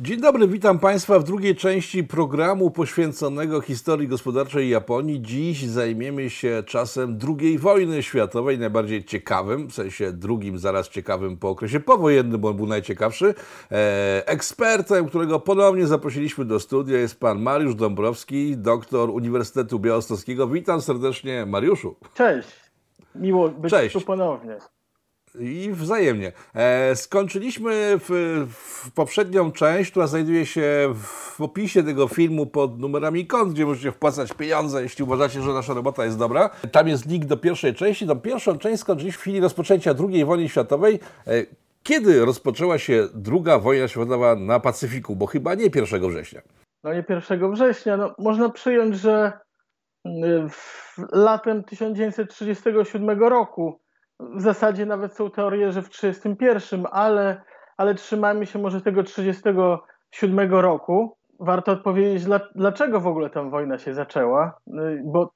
Dzień dobry, witam Państwa w drugiej części programu poświęconego historii gospodarczej Japonii. Dziś zajmiemy się czasem II wojny światowej, najbardziej ciekawym, w sensie drugim zaraz ciekawym po okresie powojennym, bo on był najciekawszy. E, ekspertem, którego ponownie zaprosiliśmy do studia jest pan Mariusz Dąbrowski, doktor Uniwersytetu Białostockiego. Witam serdecznie Mariuszu. Cześć, miło być Cześć. tu ponownie i wzajemnie. E, skończyliśmy w, w, poprzednią część, która znajduje się w opisie tego filmu pod numerami kont, gdzie możecie wpłacać pieniądze, jeśli uważacie, że nasza robota jest dobra. Tam jest link do pierwszej części. Tą pierwszą część skończyliśmy w chwili rozpoczęcia II wojny światowej. E, kiedy rozpoczęła się druga wojna światowa na Pacyfiku? Bo chyba nie 1 września. No nie 1 września. No, można przyjąć, że mm, latem 1937 roku w zasadzie nawet są teorie, że w 31, ale, ale trzymajmy się może tego 37 roku. Warto odpowiedzieć, dlaczego w ogóle ta wojna się zaczęła, bo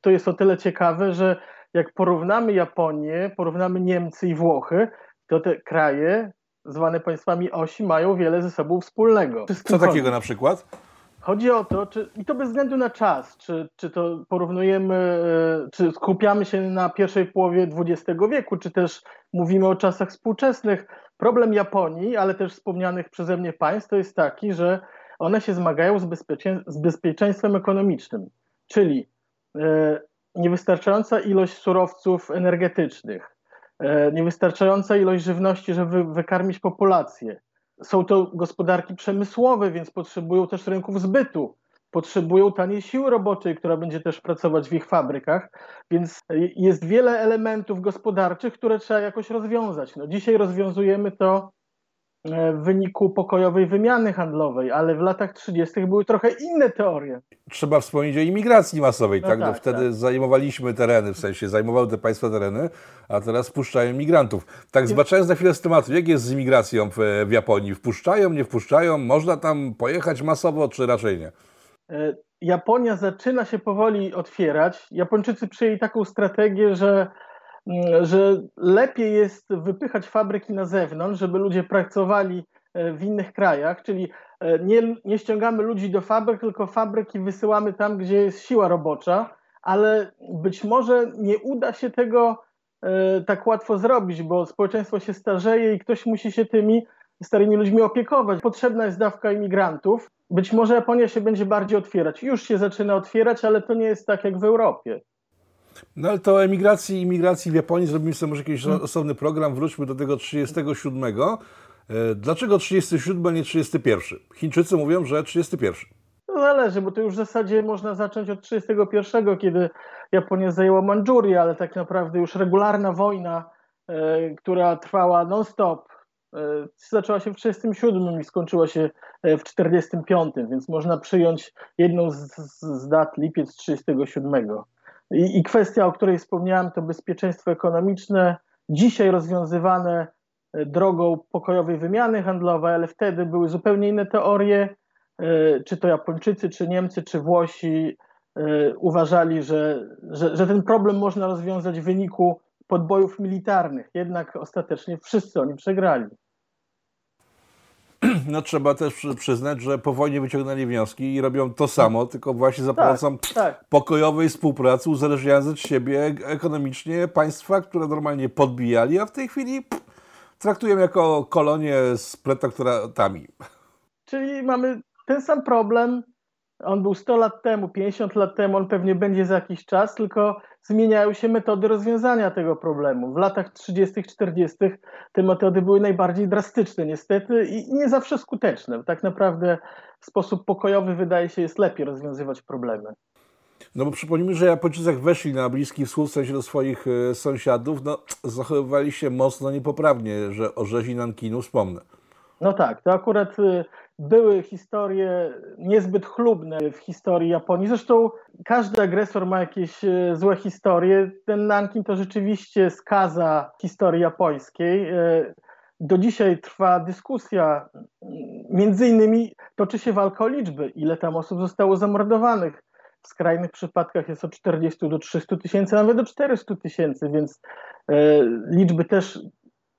to jest o tyle ciekawe, że jak porównamy Japonię, porównamy Niemcy i Włochy, to te kraje zwane państwami osi mają wiele ze sobą wspólnego. Co takiego na przykład? Chodzi o to, czy, i to bez względu na czas, czy, czy to porównujemy, e, czy skupiamy się na pierwszej połowie XX wieku, czy też mówimy o czasach współczesnych. Problem Japonii, ale też wspomnianych przeze mnie państw, to jest taki, że one się zmagają z, bezpieczeństwem, z bezpieczeństwem ekonomicznym, czyli e, niewystarczająca ilość surowców energetycznych, e, niewystarczająca ilość żywności, żeby wykarmić populację, są to gospodarki przemysłowe, więc potrzebują też rynków zbytu. Potrzebują taniej siły roboczej, która będzie też pracować w ich fabrykach, więc jest wiele elementów gospodarczych, które trzeba jakoś rozwiązać. No, dzisiaj rozwiązujemy to w wyniku pokojowej wymiany handlowej, ale w latach 30. były trochę inne teorie. Trzeba wspomnieć o imigracji masowej, no tak? tak? No wtedy tak. zajmowaliśmy tereny, w sensie zajmowały te państwa tereny, a teraz wpuszczają migrantów. Tak, zbaczając na chwilę z tematu, jak jest z imigracją w, w Japonii? Wpuszczają, nie wpuszczają? Można tam pojechać masowo, czy raczej nie? E, Japonia zaczyna się powoli otwierać. Japończycy przyjęli taką strategię, że że lepiej jest wypychać fabryki na zewnątrz, żeby ludzie pracowali e, w innych krajach, czyli e, nie, nie ściągamy ludzi do fabryk, tylko fabryki wysyłamy tam, gdzie jest siła robocza, ale być może nie uda się tego e, tak łatwo zrobić, bo społeczeństwo się starzeje i ktoś musi się tymi starymi ludźmi opiekować. Potrzebna jest dawka imigrantów. Być może Japonia się będzie bardziej otwierać. Już się zaczyna otwierać, ale to nie jest tak jak w Europie. No ale to o emigracji i imigracji w Japonii zrobimy sobie może jakiś hmm. osobny program. Wróćmy do tego 37. E, dlaczego 37, a nie 31? Chińczycy mówią, że 31. No zależy, bo to już w zasadzie można zacząć od 31, kiedy Japonia zajęła Mandżurię, ale tak naprawdę już regularna wojna, e, która trwała non-stop, e, zaczęła się w 37 i skończyła się w 45, więc można przyjąć jedną z, z dat lipiec 37. I, I kwestia, o której wspomniałem, to bezpieczeństwo ekonomiczne, dzisiaj rozwiązywane e, drogą pokojowej wymiany handlowej, ale wtedy były zupełnie inne teorie. E, czy to Japończycy, czy Niemcy, czy Włosi e, uważali, że, że, że ten problem można rozwiązać w wyniku podbojów militarnych. Jednak ostatecznie wszyscy oni przegrali. no trzeba też przyznać, że po wojnie wyciągnęli wnioski i robią to samo, tylko właśnie za tak, pomocą tak, tak. pokojowej współpracy, uzależniając od siebie ekonomicznie państwa, które normalnie podbijali, a w tej chwili pff, traktują jako kolonie z plektokratami. Czyli mamy ten sam problem, on był 100 lat temu, 50 lat temu, on pewnie będzie za jakiś czas, tylko zmieniają się metody rozwiązania tego problemu. W latach 30., 40. te metody były najbardziej drastyczne, niestety, i nie zawsze skuteczne. Tak naprawdę w sposób pokojowy, wydaje się, jest lepiej rozwiązywać problemy. No bo przypomnijmy, że Japończycy jak weszli na Bliski Wschód, w sensie do swoich e, sąsiadów, no zachowywali się mocno niepoprawnie, że o rzezi Nankinu wspomnę. No tak, to akurat y, były historie niezbyt chlubne w historii Japonii. Zresztą każdy agresor ma jakieś y, złe historie. Ten Nankin to rzeczywiście skaza historii japońskiej. Y, do dzisiaj trwa dyskusja, między innymi toczy się walka o liczby, ile tam osób zostało zamordowanych. W skrajnych przypadkach jest od 40 do 300 tysięcy, nawet do 400 tysięcy, więc liczby też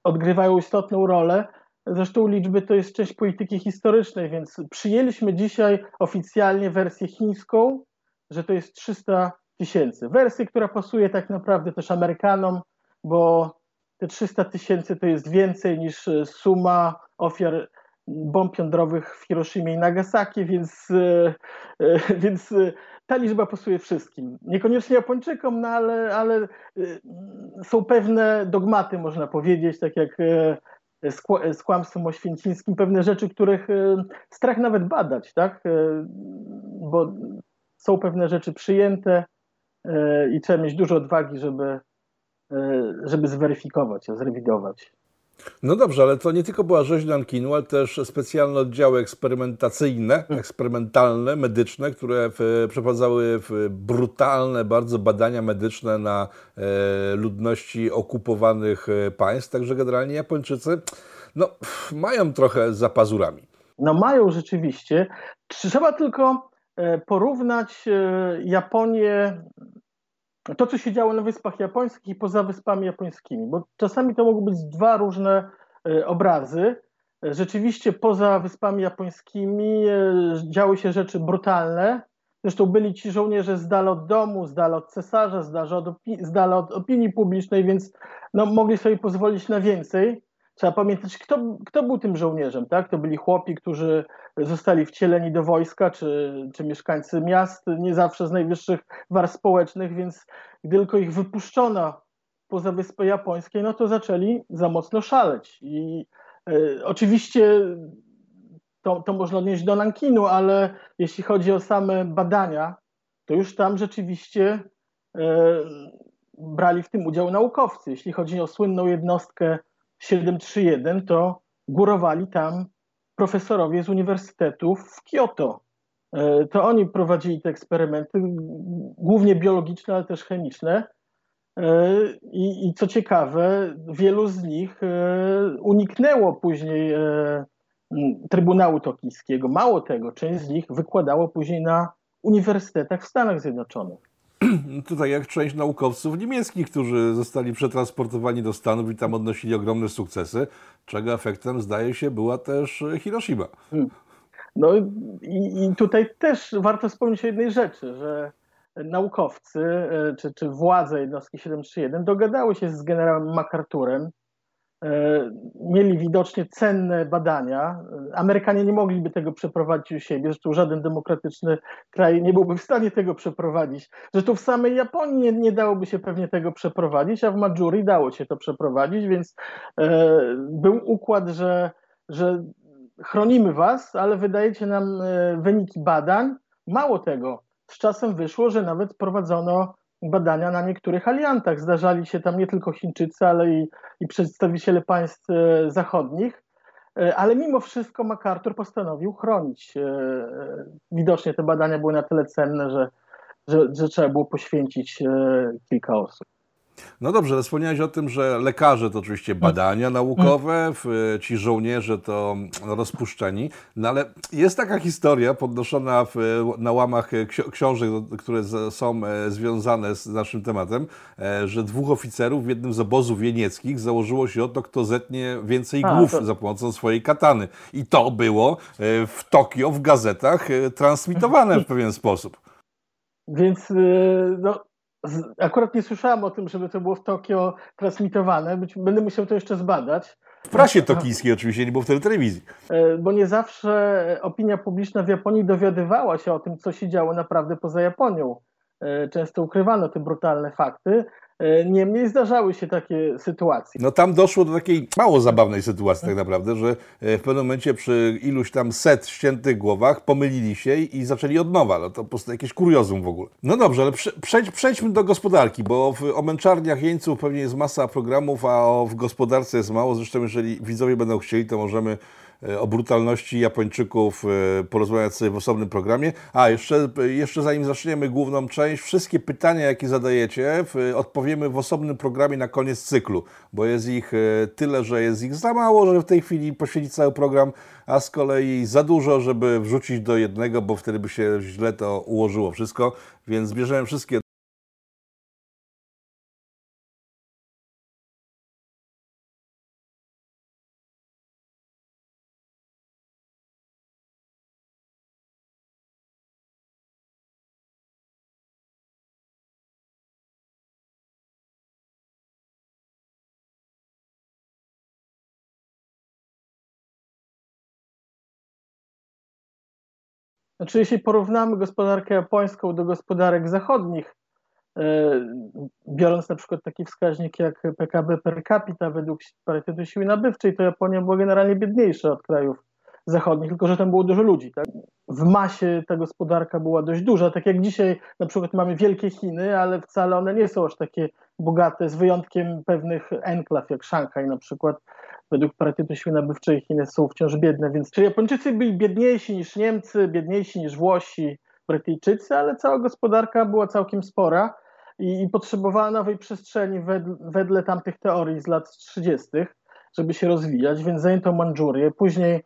odgrywają istotną rolę. Zresztą liczby to jest część polityki historycznej, więc przyjęliśmy dzisiaj oficjalnie wersję chińską, że to jest 300 tysięcy. Wersję, która pasuje tak naprawdę też Amerykanom, bo te 300 tysięcy to jest więcej niż suma ofiar bomb jądrowych w Hiroshimie i Nagasaki, więc, e, e, więc e, ta liczba pasuje wszystkim. Niekoniecznie Japończykom, no ale, ale są pewne dogmaty, można powiedzieć, tak jak z, z kłamstwem oświęcińskim, pewne rzeczy, których strach nawet badać, tak? Bo są pewne rzeczy przyjęte i trzeba mieć dużo odwagi, żeby, żeby zweryfikować, zrewidować. No dobrze, ale to nie tylko była rzeź Nankinu, ale też specjalne oddziały eksperymentacyjne, eksperymentalne, medyczne, które przeprowadzały brutalne bardzo badania medyczne na e, ludności okupowanych e, państw. Także generalnie Japończycy no, mają trochę za pazurami. No mają rzeczywiście. Trzeba tylko e, porównać Japonię to, co się działo na Wyspach Japońskich i poza Wyspami Japońskimi, bo czasami to mogą być dwa różne e, obrazy. Rzeczywiście poza Wyspami Japońskimi e, działy się rzeczy brutalne. Zresztą byli ci żołnierze z dala od domu, z dala od cesarza, z dala od opinii publicznej, więc no, mogli sobie pozwolić na więcej. Trzeba pamiętać, kto, kto był tym żołnierzem, tak? To byli chłopi, którzy zostali wcieleni do wojska, czy, czy mieszkańcy miast, nie zawsze z najwyższych warstw społecznych, więc gdy tylko ich wypuszczono poza Wyspę Japońskie, no to zaczęli za mocno szaleć. I e, oczywiście to, to można odnieść do Nankinu, ale jeśli chodzi o same badania, to już tam rzeczywiście e, brali w tym udział naukowcy. Jeśli chodzi o słynną jednostkę 731, to górowali tam profesorowie z uniwersytetów w Kyoto. E, to oni prowadzili te eksperymenty, głównie biologiczne, ale też chemiczne. E, I, I, co ciekawe, wielu z nich e, uniknęło później Trybunału Tokijskiego. Mało tego, część z nich wykładało później na uniwersytetach w Stanach Zjednoczonych. Tutaj jak część naukowców niemieckich, którzy zostali przetransportowani do Stanów i tam odnosili ogromne sukcesy, czego efektem zdaje się była też Hiroshima. Hmm. No i, i tutaj też warto wspomnieć o jednej rzeczy, że naukowcy e, czy, czy władze jednostki 731 dogadały się z generałem MacArthurem, mieli widocznie cenne badania. Amerykanie nie mogliby tego przeprowadzić u siebie, zresztą żaden demokratyczny kraj nie byłby w stanie tego przeprowadzić. Zresztą w samej Japonii nie, nie dałoby się pewnie tego przeprowadzić, a w Madżuri dało się to przeprowadzić, więc e, był układ, że, że chronimy was, ale wydajecie nam e, wyniki badań. Mało tego, z czasem wyszło, że nawet prowadzono badania na niektórych aliantach. Zdarzali się tam nie tylko Chińczycy, ale i, i przedstawiciele państw e, zachodnich. E, ale mimo wszystko MacArthur postanowił chronić. E, widocznie te badania były na tyle cenne, że, że, że trzeba było poświęcić kilka osób. No dobrze, ale wspomniałeś o tym, że lekarze to oczywiście badania naukowe, ci żołnierze to no, rozpuszczeni, no ale jest taka historia podnoszona w, na łamach książek, które są e, związane z naszym tematem, e, że dwóch oficerów w jednym z obozów jenieckich założyło się o to, kto zetnie więcej głów A, to... za pomocą swojej katany. I to było e, w Tokio w gazetach transmitowane w pewien sposób. Więc no, Akurat nie słyszałem o tym, żeby to było w Tokio transmitowane. Być, będę musiał to jeszcze zbadać. W prasie tokijskiej oczywiście, nie było wtedy telewizji. E, bo nie zawsze opinia publiczna w Japonii dowiadywała się o tym, co się działo naprawdę poza Japonią. E, często ukrywano te brutalne fakty. E, niemniej zdarzały się takie sytuacje. No tam doszło do takiej mało zabawnej sytuacji tak naprawdę, że w pewnym momencie przy iluś tam set ściętych głowach pomylili się i zaczęli od nowa. No to po prostu jakieś kuriozum w ogóle. No dobrze, ale przejdź, przejdźmy do gospodarki, bo w, o męczarniach jeńców pewnie jest masa programów, a o, w gospodarce jest mało. Zresztą jeżeli widzowie będą chcieli, to możemy E, o brutalności Japończyków e, porozmawiać sobie w osobnym programie. A, jeszcze, jeszcze zanim zaczniemy główną część, wszystkie pytania, jakie zadajecie, odpowiemy w osobnym programie na koniec cyklu, bo jest ich e, tyle, że jest ich za mało, żeby w tej chwili poświęcić cały program, a z kolei za dużo, żeby wrzucić do jednego, bo wtedy by się źle to ułożyło wszystko, więc bierzemy wszystkie Znaczy, jeśli porównamy gospodarkę japońską do gospodarek zachodnich, e, biorąc na przykład taki wskaźnik jak PKB per capita według parytetu siły nabywczej, to Japonia była generalnie biedniejsza od krajów zachodnich, tylko że tam było dużo ludzi. Tak? W masie ta gospodarka była dość duża, tak jak dzisiaj na przykład mamy wielkie Chiny, ale wcale one nie są aż takie bogate, z wyjątkiem pewnych enklaw, jak Szanghaj na przykład. Według parytetu siły nabywczej Chiny są wciąż biedne, więc czy Japończycy byli biedniejsi niż Niemcy, biedniejsi niż Włosi, Brytyjczycy, ale cała gospodarka była całkiem spora i, i potrzebowała nowej przestrzeni wedle, wedle tamtych teorii z lat 30., żeby się rozwijać, więc zajęto Mandżurię, później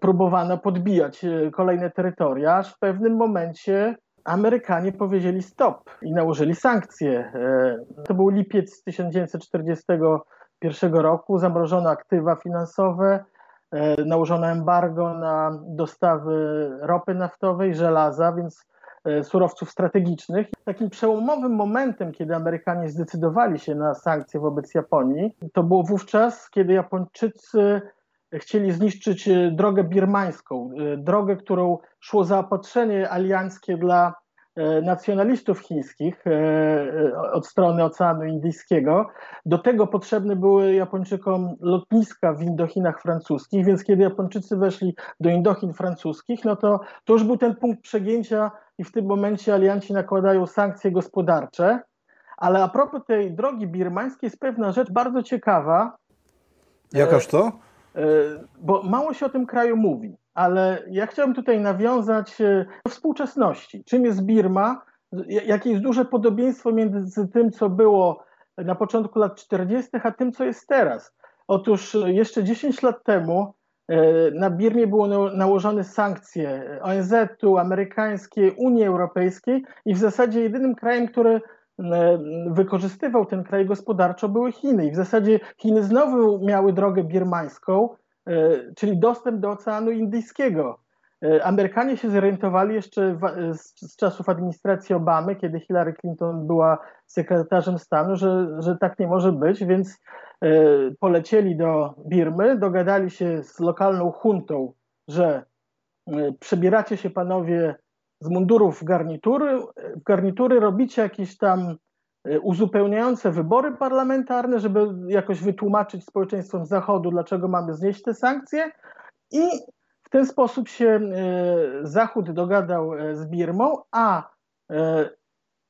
próbowano podbijać e, kolejne terytoria, aż w pewnym momencie Amerykanie powiedzieli stop i nałożyli sankcje. E, to był lipiec 1941 roku, zamrożono aktywa finansowe, e, nałożono embargo na dostawy ropy naftowej, żelaza, więc surowców strategicznych. Takim przełomowym momentem, kiedy Amerykanie zdecydowali się na sankcje wobec Japonii, to było wówczas, kiedy Japończycy chcieli zniszczyć e, drogę birmańską, e, drogę, którą szło zaopatrzenie alianckie dla e, nacjonalistów chińskich od strony Oceanu Indyjskiego. Do tego potrzebne były Japończykom lotniska w Indochinach francuskich, więc kiedy Japończycy weszli do Indochin francuskich, no to, to już był ten punkt przegięcia i w tym momencie alianci nakładają sankcje gospodarcze. Ale a propos tej drogi birmańskiej jest pewna rzecz bardzo ciekawa. Jakaż to? E, bo mało się o tym kraju mówi, ale ja chciałbym tutaj nawiązać e, do współczesności. Czym jest Birma? Jakie jest duże podobieństwo między tym, co było na początku lat 40., a tym, co jest teraz? Otóż jeszcze 10 lat temu e, na Birmie były nałożone sankcje ONZ-u, amerykańskiej, Unii Europejskiej i w zasadzie jedynym krajem, który wykorzystywał ten kraj gospodarczo, były Chiny. I w zasadzie Chiny znowu miały drogę birmańską, e, czyli dostęp do Oceanu Indyjskiego. E, Amerykanie się zorientowali jeszcze z czasów administracji Obamy, kiedy Hillary Clinton była sekretarzem stanu, że, że tak nie może być, więc e, polecieli do Birmy, dogadali się z lokalną huntą, że przebieracie się panowie z mundurów garnitury, garnitury robicie jakieś tam e, uzupełniające wybory parlamentarne, żeby jakoś wytłumaczyć społeczeństwom Zachodu, dlaczego mamy znieść te sankcje. I w ten sposób się e, Zachód dogadał e, z Birmą, a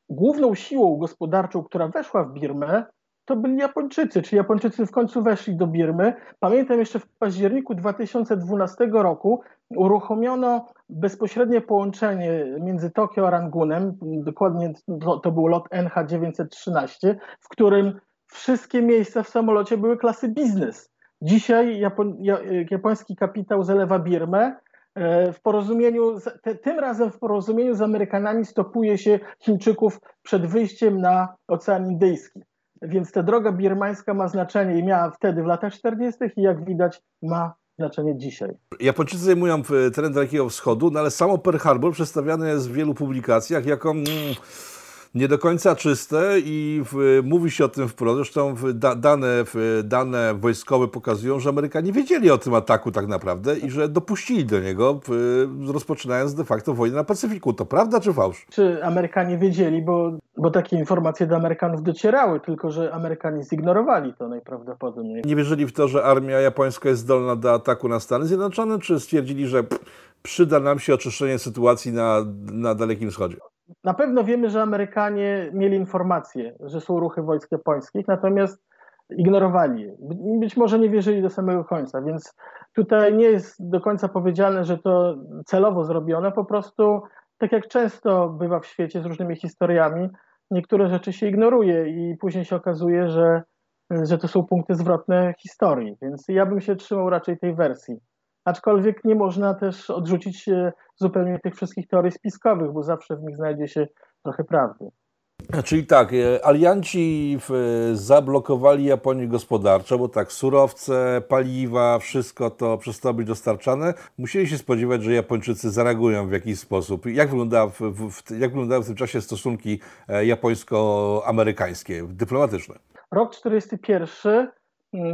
główną siłą gospodarczą, która weszła w Birmę, to byli Japończycy, czyli Japończycy w końcu weszli do Birmy. Pamiętam jeszcze w październiku 2012 roku uruchomiono bezpośrednie połączenie między Tokio a Rangunem, dokładnie to, to był lot NH913, w którym wszystkie miejsca w samolocie były klasy biznes. Dzisiaj japoński kapitał zalewa Birmę, e, w porozumieniu, tym razem w porozumieniu z Amerykanami stopuje się Chińczyków przed wyjściem na Ocean Indyjski. Więc ta droga birmańska ma znaczenie i miała wtedy w latach 40. i jak widać ma znaczenie dzisiaj. Japończycy zajmują teren Dalekiego Wschodu, no ale samo Pearl Harbor przedstawiane jest w wielu publikacjach jako... Mm, nie do końca czyste i w, mówi się o tym wprost. Zresztą da, dane, dane wojskowe pokazują, że Amerykanie wiedzieli o tym ataku tak naprawdę i że dopuścili do niego, rozpoczynając de facto wojnę na Pacyfiku. To prawda czy fałsz? Czy Amerykanie wiedzieli, bo, bo takie informacje do Amerykanów docierały, tylko że Amerykanie zignorowali to najprawdopodobniej. Nie wierzyli w to, że armia japońska jest zdolna do ataku na Stany Zjednoczone, czy stwierdzili, że pff, przyda nam się oczyszczenie sytuacji na, na Dalekim Wschodzie? Na pewno wiemy, że Amerykanie mieli informacje, że są ruchy wojsk japońskich, natomiast ignorowali je. Być może nie wierzyli do samego końca, więc tutaj nie jest do końca powiedziane, że to celowo zrobione, po prostu tak jak często bywa w świecie z różnymi historiami, niektóre rzeczy się ignoruje i później się okazuje, że, że to są punkty zwrotne historii, więc ja bym się trzymał raczej tej wersji. Aczkolwiek nie można też odrzucić zupełnie tych wszystkich teorii spiskowych, bo zawsze w nich znajdzie się trochę prawdy. Czyli tak, e, alianci zablokowali Japonię gospodarczo, bo tak, surowce, paliwa, wszystko to przestało być dostarczane. Musieli się spodziewać, że Japończycy zareagują w jakiś sposób. Jak wyglądały w, w, jak wyglądały w tym czasie stosunki e, japońsko-amerykańskie, dyplomatyczne? Rok 41 mm,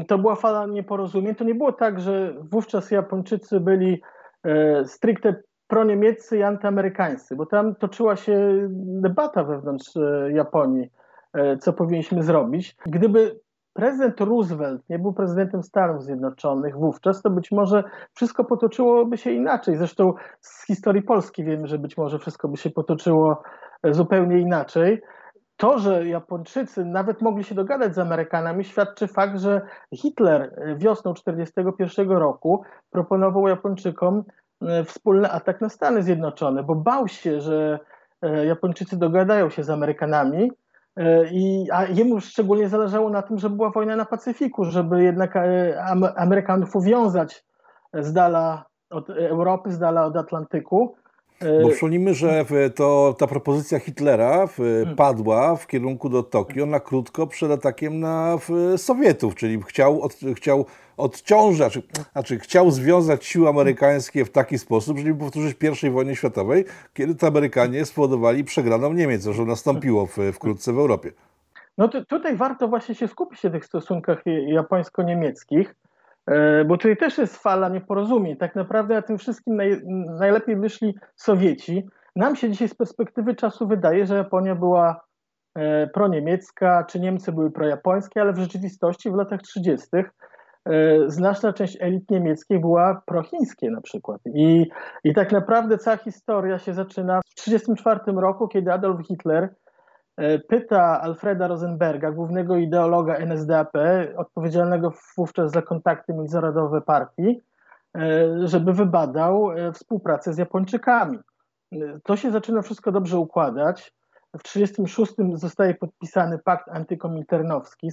to była fala nieporozumień. To nie było tak, że wówczas Japończycy byli e, stricte proniemieccy i antyamerykańscy, bo tam toczyła się debata wewnątrz e, Japonii, e, co powinniśmy zrobić. Gdyby prezydent Roosevelt nie był prezydentem Stanów Zjednoczonych wówczas, to być może wszystko potoczyłoby się inaczej. Zresztą z historii Polski wiemy, że być może wszystko by się potoczyło zupełnie inaczej. To, że Japończycy nawet mogli się dogadać z Amerykanami, świadczy fakt, że Hitler wiosną 1941 roku proponował Japończykom E, wspólny atak na Stany Zjednoczone, bo bał się, że e, Japończycy dogadają się z Amerykanami, e, i, a jemu szczególnie zależało na tym, żeby była wojna na Pacyfiku, żeby jednak Amerykanów uwiązać z dala od Europy, z dala od Atlantyku. Bo przypomnijmy, że to, ta propozycja Hitlera hmm. padła w kierunku do Tokio na krótko przed atakiem na Sowietów, czyli chciał, od, chciał odciążać, znaczy, chciał związać siły amerykańskie w taki sposób, żeby powtórzyć I wojny światowej, kiedy to Amerykanie spowodowali przegraną Niemiec, co nastąpiło w, wkrótce w Europie. No to, tutaj warto właśnie się skupić na tych stosunkach japońsko-niemieckich, e, bo tutaj też jest fala nieporozumień. Tak naprawdę na tym wszystkim naj, najlepiej wyszli Sowieci. Nam się dzisiaj z perspektywy czasu wydaje, że Japonia była e, proniemiecka, czy Niemcy były projapońskie, ale w rzeczywistości w latach 30 E, znaczna część elit niemieckich była prochińskie na przykład. I, I tak naprawdę cała historia się zaczyna w 1934 roku, kiedy Adolf Hitler e, pyta Alfreda Rosenberga, głównego ideologa NSDAP, odpowiedzialnego wówczas za kontakty międzynarodowe partii, e, żeby wybadał współpracę z Japończykami. To się zaczyna wszystko dobrze układać. W 1936 zostaje podpisany pakt antykominternowski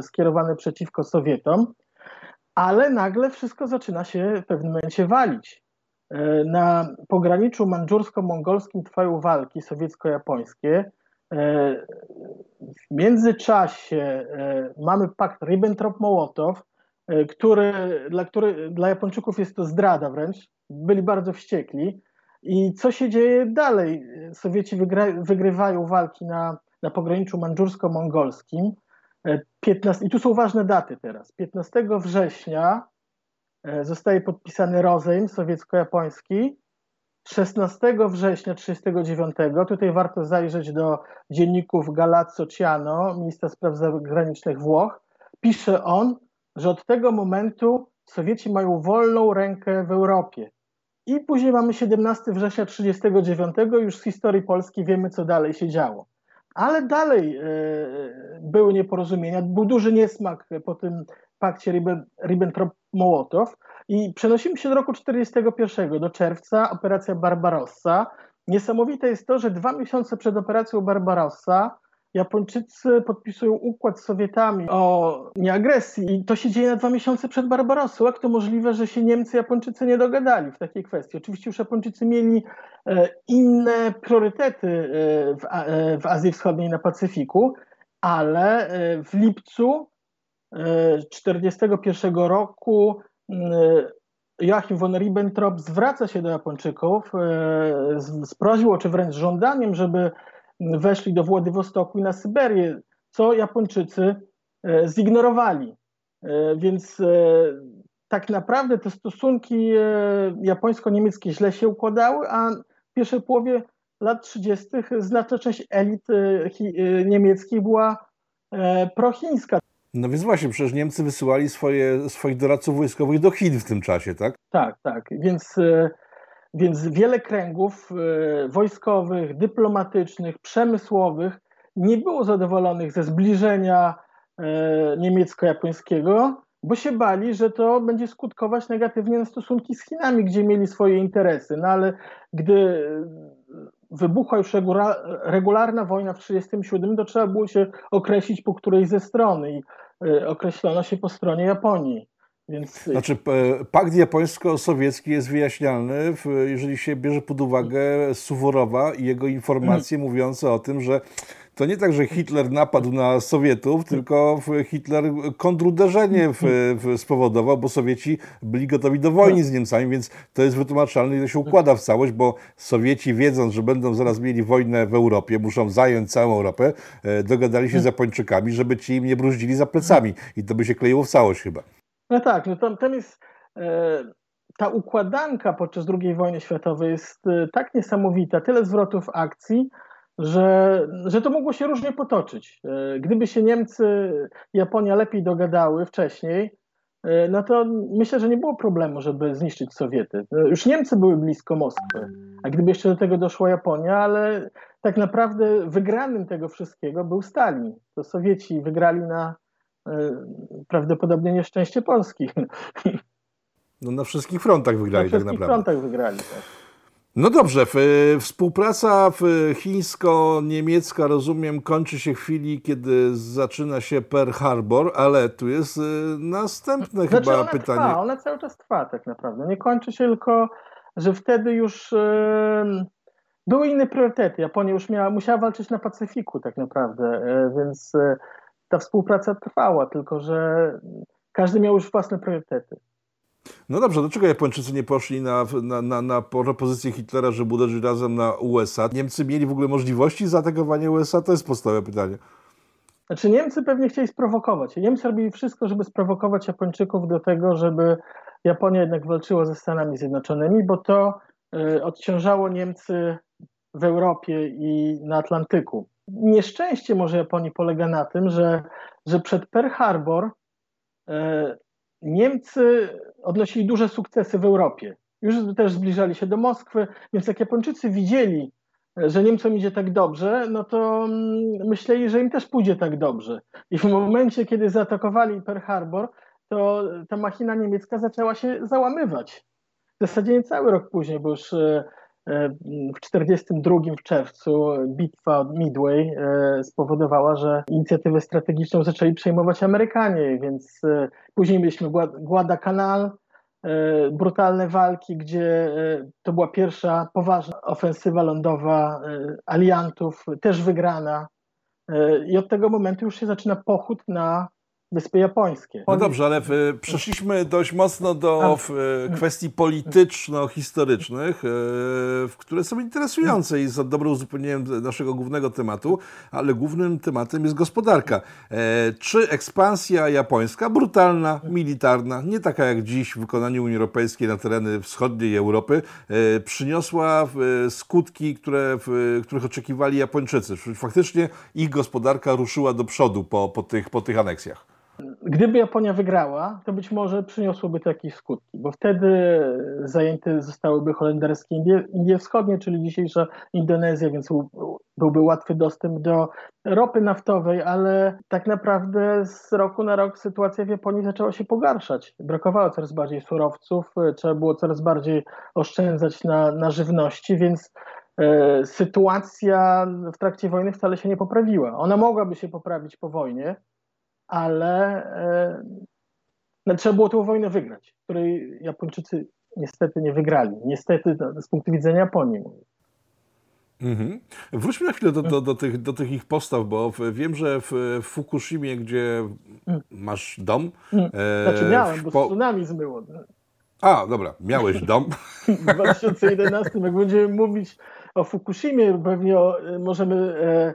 skierowany przeciwko Sowietom ale nagle wszystko zaczyna się w pewnym momencie walić. E, na pograniczu mandżursko-mongolskim trwają walki sowiecko-japońskie. E, w międzyczasie e, mamy pakt Ribbentrop-Mołotow, który dla, który dla Japończyków jest to zdrada wręcz. Byli bardzo wściekli. I co się dzieje dalej? Sowieci wygra, wygrywają walki na, na pograniczu mandżursko-mongolskim. 15, I tu są ważne daty teraz. 15 września e, zostaje podpisany rozejm sowiecko-japoński. 16 września 1939, tutaj warto zajrzeć do dzienników Galazzo Ciano, ministra spraw zagranicznych Włoch, pisze on, że od tego momentu Sowieci mają wolną rękę w Europie. I później mamy 17 września 1939, już z historii Polski wiemy, co dalej się działo. Ale dalej e, były nieporozumienia, był duży niesmak po tym pakcie Ribbentrop-Mołotow i przenosimy się do roku 1941, do czerwca, operacja Barbarossa. Niesamowite jest to, że dwa miesiące przed operacją Barbarossa Japończycy podpisują układ z Sowietami o nieagresji i to się dzieje na dwa miesiące przed Barbarossą. Jak to możliwe, że się Niemcy Japończycy nie dogadali w takiej kwestii? Oczywiście już Japończycy mieli e, inne priorytety e, e, w Azji Wschodniej na Pacyfiku, ale w lipcu 1941 roku Joachim von Ribbentrop zwraca się do Japończyków z, z prośbą, czy wręcz żądaniem, żeby weszli do Władywostoku i na Syberię, co Japończycy e, zignorowali. Więc tak naprawdę te stosunki japońsko-niemieckie źle się układały, a w pierwszej połowie lat 30. znaczna część elit niemieckich była prochińska. No więc właśnie, przecież Niemcy wysyłali swoje, swoich doradców wojskowych do Chin w tym czasie, tak? Tak, tak. Więc więc wiele kręgów e, wojskowych, dyplomatycznych, przemysłowych nie było zadowolonych ze zbliżenia e, niemiecko-japońskiego, bo się bali, że to będzie skutkować negatywnie na stosunki z Chinami, gdzie mieli swoje interesy. No ale gdy wybuchła już regularna wojna w 1937, to trzeba było się określić po której ze strony i e, określono się po stronie Japonii. Więc... Znaczy, pakt japońsko-sowiecki jest wyjaśnialny, jeżeli się bierze pod uwagę Suworowa i jego informacje mm. mówiące o tym, że to nie tak, że Hitler napadł na Sowietów, tylko Hitler kontruderzenie w, w spowodował, bo Sowieci byli gotowi do wojny z Niemcami, więc to jest wytłumaczalne i to się układa w całość, bo Sowieci wiedząc, że będą zaraz mieli wojnę w Europie, muszą zająć całą Europę, e, dogadali się z Japończykami, żeby ci im nie bruździli za plecami i to by się kleiło w całość chyba. No tak, no tam, tam jest e, ta układanka podczas II wojny światowej jest tak niesamowita, tyle zwrotów akcji, że, że to mogło się różnie potoczyć. Gdyby się Niemcy, Japonia lepiej dogadały wcześniej, no to myślę, że nie było problemu, żeby zniszczyć Sowiety. Już Niemcy były blisko Moskwy, a gdyby jeszcze do tego doszła Japonia, ale tak naprawdę wygranym tego wszystkiego był Stalin. To Sowieci wygrali na e, prawdopodobnie nieszczęście Polski. No na wszystkich frontach wygrali na tak naprawdę. Na wszystkich frontach wygrali, tak. No dobrze, współpraca chińsko-niemiecka, rozumiem, kończy się w chwili, kiedy zaczyna się Pearl Harbor, ale tu jest y, następne znaczy chyba ona pytanie. Trwa, ona cały czas trwa tak naprawdę. Nie kończy się tylko, że wtedy już były inne priorytety. Japonia już miała, musiała walczyć na Pacyfiku tak naprawdę, e, więc ta współpraca trwała, tylko że każdy miał już własne priorytety. No dobrze, dlaczego Japończycy nie poszli na, na, na, na propozycję Hitlera, żeby uderzyć razem na USA? Niemcy mieli w ogóle możliwości zaatakowania USA? To jest podstawowe pytanie. Znaczy Niemcy pewnie chcieli sprowokować. Niemcy robili wszystko, żeby sprowokować Japończyków do tego, żeby Japonia jednak walczyła ze Stanami Zjednoczonymi, bo to y, odciążało Niemcy w Europie i na Atlantyku. Nieszczęście może Japonii polega na tym, że, że przed Pearl Harbor e, Niemcy odnosili duże sukcesy w Europie. Już też zbliżali się do Moskwy, więc jak Japończycy widzieli, że Niemcom idzie tak dobrze, no to mm, myśleli, że im też pójdzie tak dobrze. I w momencie, kiedy zaatakowali Pearl Harbor, to ta machina niemiecka zaczęła się załamywać. W zasadzie nie cały rok później, bo już e, w 1942 w czerwcu bitwa od Midway e, spowodowała, że inicjatywę strategiczną zaczęli przejmować Amerykanie, więc e, później mieliśmy Guadalcanal, e, brutalne walki, gdzie to była pierwsza poważna ofensywa lądowa aliantów, też wygrana. I od tego momentu już się zaczyna pochód na Wyspy Japońskie. No dobrze, ale w, przeszliśmy dość mocno do w, kwestii polityczno-historycznych, e, w, które są interesujące i są dobrym uzupełnieniem naszego głównego tematu, ale głównym tematem jest gospodarka. E, czy ekspansja japońska, brutalna, militarna, nie taka jak dziś w wykonaniu Unii Europejskiej na tereny wschodniej Europy, e, przyniosła skutki, które, których oczekiwali Japończycy? Czy faktycznie ich gospodarka ruszyła do przodu po, po, tych, po tych aneksjach? Gdyby Japonia wygrała, to być może przyniosłoby to jakieś skutki, bo wtedy zajęte zostałyby holenderskie Indie, Indie Wschodnie, czyli dzisiejsza Indonezja, więc byłby łatwy dostęp do ropy naftowej, ale tak naprawdę z roku na rok sytuacja w Japonii zaczęła się pogarszać. Brakowało coraz bardziej surowców, trzeba było coraz bardziej oszczędzać na, na żywności, więc e, sytuacja w trakcie wojny wcale się nie poprawiła. Ona mogłaby się poprawić po wojnie, ale e, no, trzeba było tę wojnę wygrać, której Japończycy niestety nie wygrali. Niestety no, z punktu widzenia Japonii. Mhm. Wróćmy na chwilę do, do, do, tych, do tych ich postaw, bo wiem, że w Fukushimie, gdzie mm. masz dom. Mm. E, znaczy miałem, bo po... tsunami zmyło. A, dobra, miałeś dom. w 2011, jak będziemy mówić o Fukushimie, pewnie o, możemy e,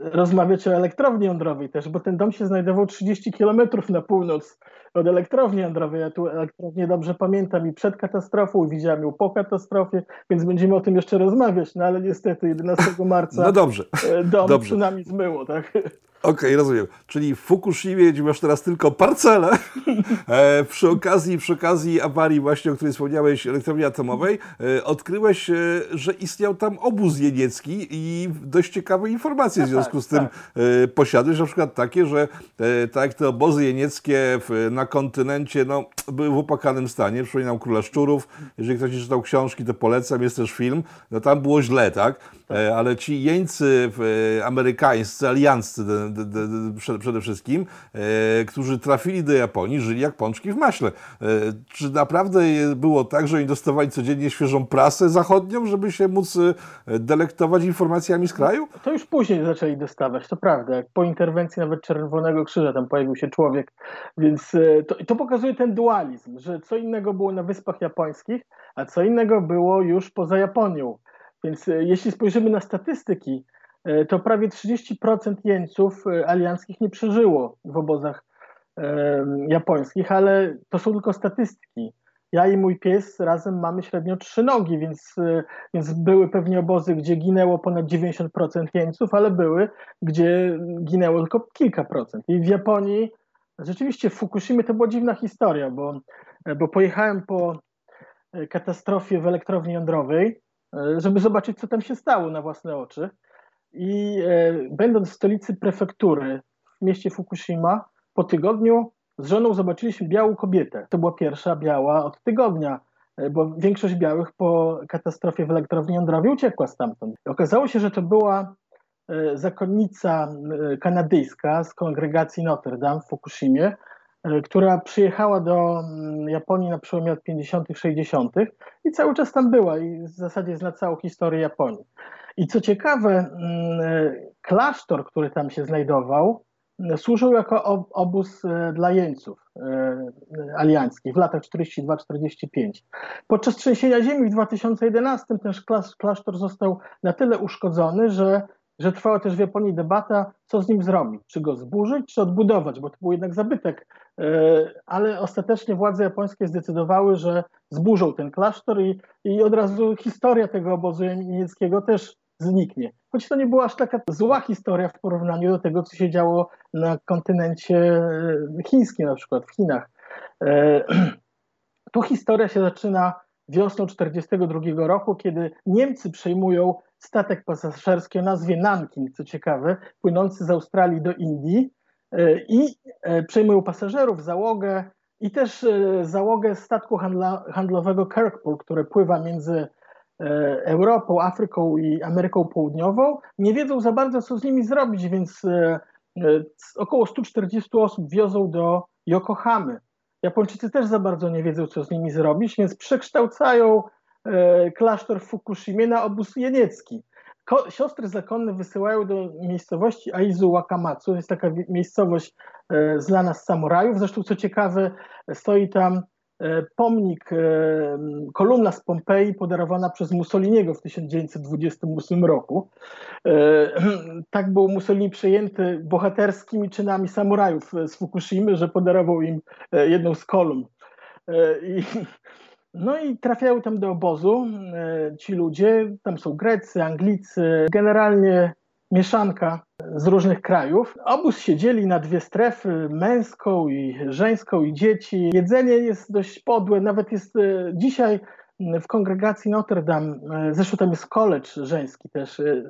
rozmawiać o elektrowni jądrowej też, bo ten dom się znajdował 30 kilometrów na północ od elektrowni jądrowej. Ja tu elektrownię dobrze pamiętam i przed katastrofą, widziałem ją po katastrofie, więc będziemy o tym jeszcze rozmawiać, no ale niestety 11 marca no dobrze. E, dom dobrze. tsunami zmyło, tak? Okej, okay, rozumiem. Czyli w Fukushimie masz teraz tylko parcelę. E, przy, okazji, przy okazji awarii właśnie, o której wspomniałeś, elektrowni atomowej, e, odkryłeś, e, że istniał tam obóz jeniecki i dość ciekawe informacje w no związku tak, z tym tak. e, posiadłeś, na przykład takie, że e, tak te obozy jenieckie w, na kontynencie no, były w opłakanym stanie. Przypominam Króla Szczurów. Jeżeli ktoś nie czytał książki, to polecam. Jest też film. No tam było źle, tak? E, ale ci jeńcy amerykańscy, alianccy przede wszystkim, e, którzy trafili do Japonii, żyli jak pączki w maśle. E, czy naprawdę było tak, że oni dostawali codziennie świeżą prasę zachodnią, żeby się móc delektować informacjami z kraju? To już później zaczęli dostawać, to prawda. Po interwencji nawet Czerwonego Krzyża tam pojawił się człowiek, więc to, to pokazuje ten dualizm, że co innego było na Wyspach Japońskich, a co innego było już poza Japonią. Więc e, jeśli spojrzymy na statystyki, e, to prawie 30% jeńców e, alianckich nie przeżyło w obozach japońskich, ale to są tylko statystyki. ja i mój pies razem mamy średnio trzy nogi, więc, więc były pewnie obozy, gdzie ginęło ponad 90% jeńców, ale były, gdzie ginęło tylko kilka procent. I w Japonii rzeczywiście w Fukushimie to była dziwna historia, bo, bo pojechałem po katastrofie w elektrowni jądrowej, żeby zobaczyć, co tam się stało na własne oczy. I e, będąc w stolicy prefektury w mieście Fukushima, po tygodniu z żoną zobaczyliśmy białą kobietę. To była pierwsza biała od tygodnia, e, bo większość białych po katastrofie w elektrowni jądrowej uciekła stamtąd. Okazało się, że to była e, zakonnica kanadyjska z kongregacji Notre Dame w Fukushimie, która przyjechała do mm, Japonii na przełomie lat 50., 60. i cały czas tam była i w zasadzie zna całą historię Japonii. I co ciekawe, mm, klasztor, który tam się znajdował, służył jako obóz e, dla jeńców e, alianckich w latach 42-45. Podczas trzęsienia ziemi w 2011 ten klasztor został na tyle uszkodzony, że, że trwała też w Japonii debata, co z nim zrobić. Czy go zburzyć, czy odbudować, bo to był jednak zabytek. E, ale ostatecznie władze japońskie zdecydowały, że zburzą ten klasztor i, i od razu historia tego obozu niemieckiego też zniknie. Choć to nie była aż taka zła historia w porównaniu do tego, co się działo na kontynencie e, chińskim, na przykład w Chinach. E, tu historia się zaczyna wiosną 1942 roku, kiedy Niemcy przejmują statek pasażerski o nazwie Nanking, co ciekawe, płynący z Australii do Indii e, i przejmują pasażerów, załogę i też załogę statku handla, handlowego Kirkpool, które pływa między Europą, Afryką i Ameryką Południową, nie wiedzą za bardzo, co z nimi zrobić, więc e, e, około 140 osób wiozą do Yokohamy. Japończycy też za bardzo nie wiedzą, co z nimi zrobić, więc przekształcają klasztor w Fukushimie na obóz jeniecki. Siostry zakonne wysyłają do miejscowości Aizu Wakamatsu, jest taka miejscowość znana z samurajów. Zresztą, co ciekawe, stoi tam E, pomnik, e, kolumna z Pompeji podarowana przez Mussoliniego w 1928 roku. E, tak był Mussolini przejęty bohaterskimi czynami samurajów z Fukushimy, że podarował im jedną z kolumn. No i trafiają tam do obozu ci ludzie, tam są Grecy, Anglicy, generalnie mieszanka z różnych krajów. Obóz się dzieli na dwie strefy, męską i żeńską i dzieci. Jedzenie jest dość podłe, nawet jest e, dzisiaj w kongregacji Notre Dame, e, zresztą tam jest college żeński też, e,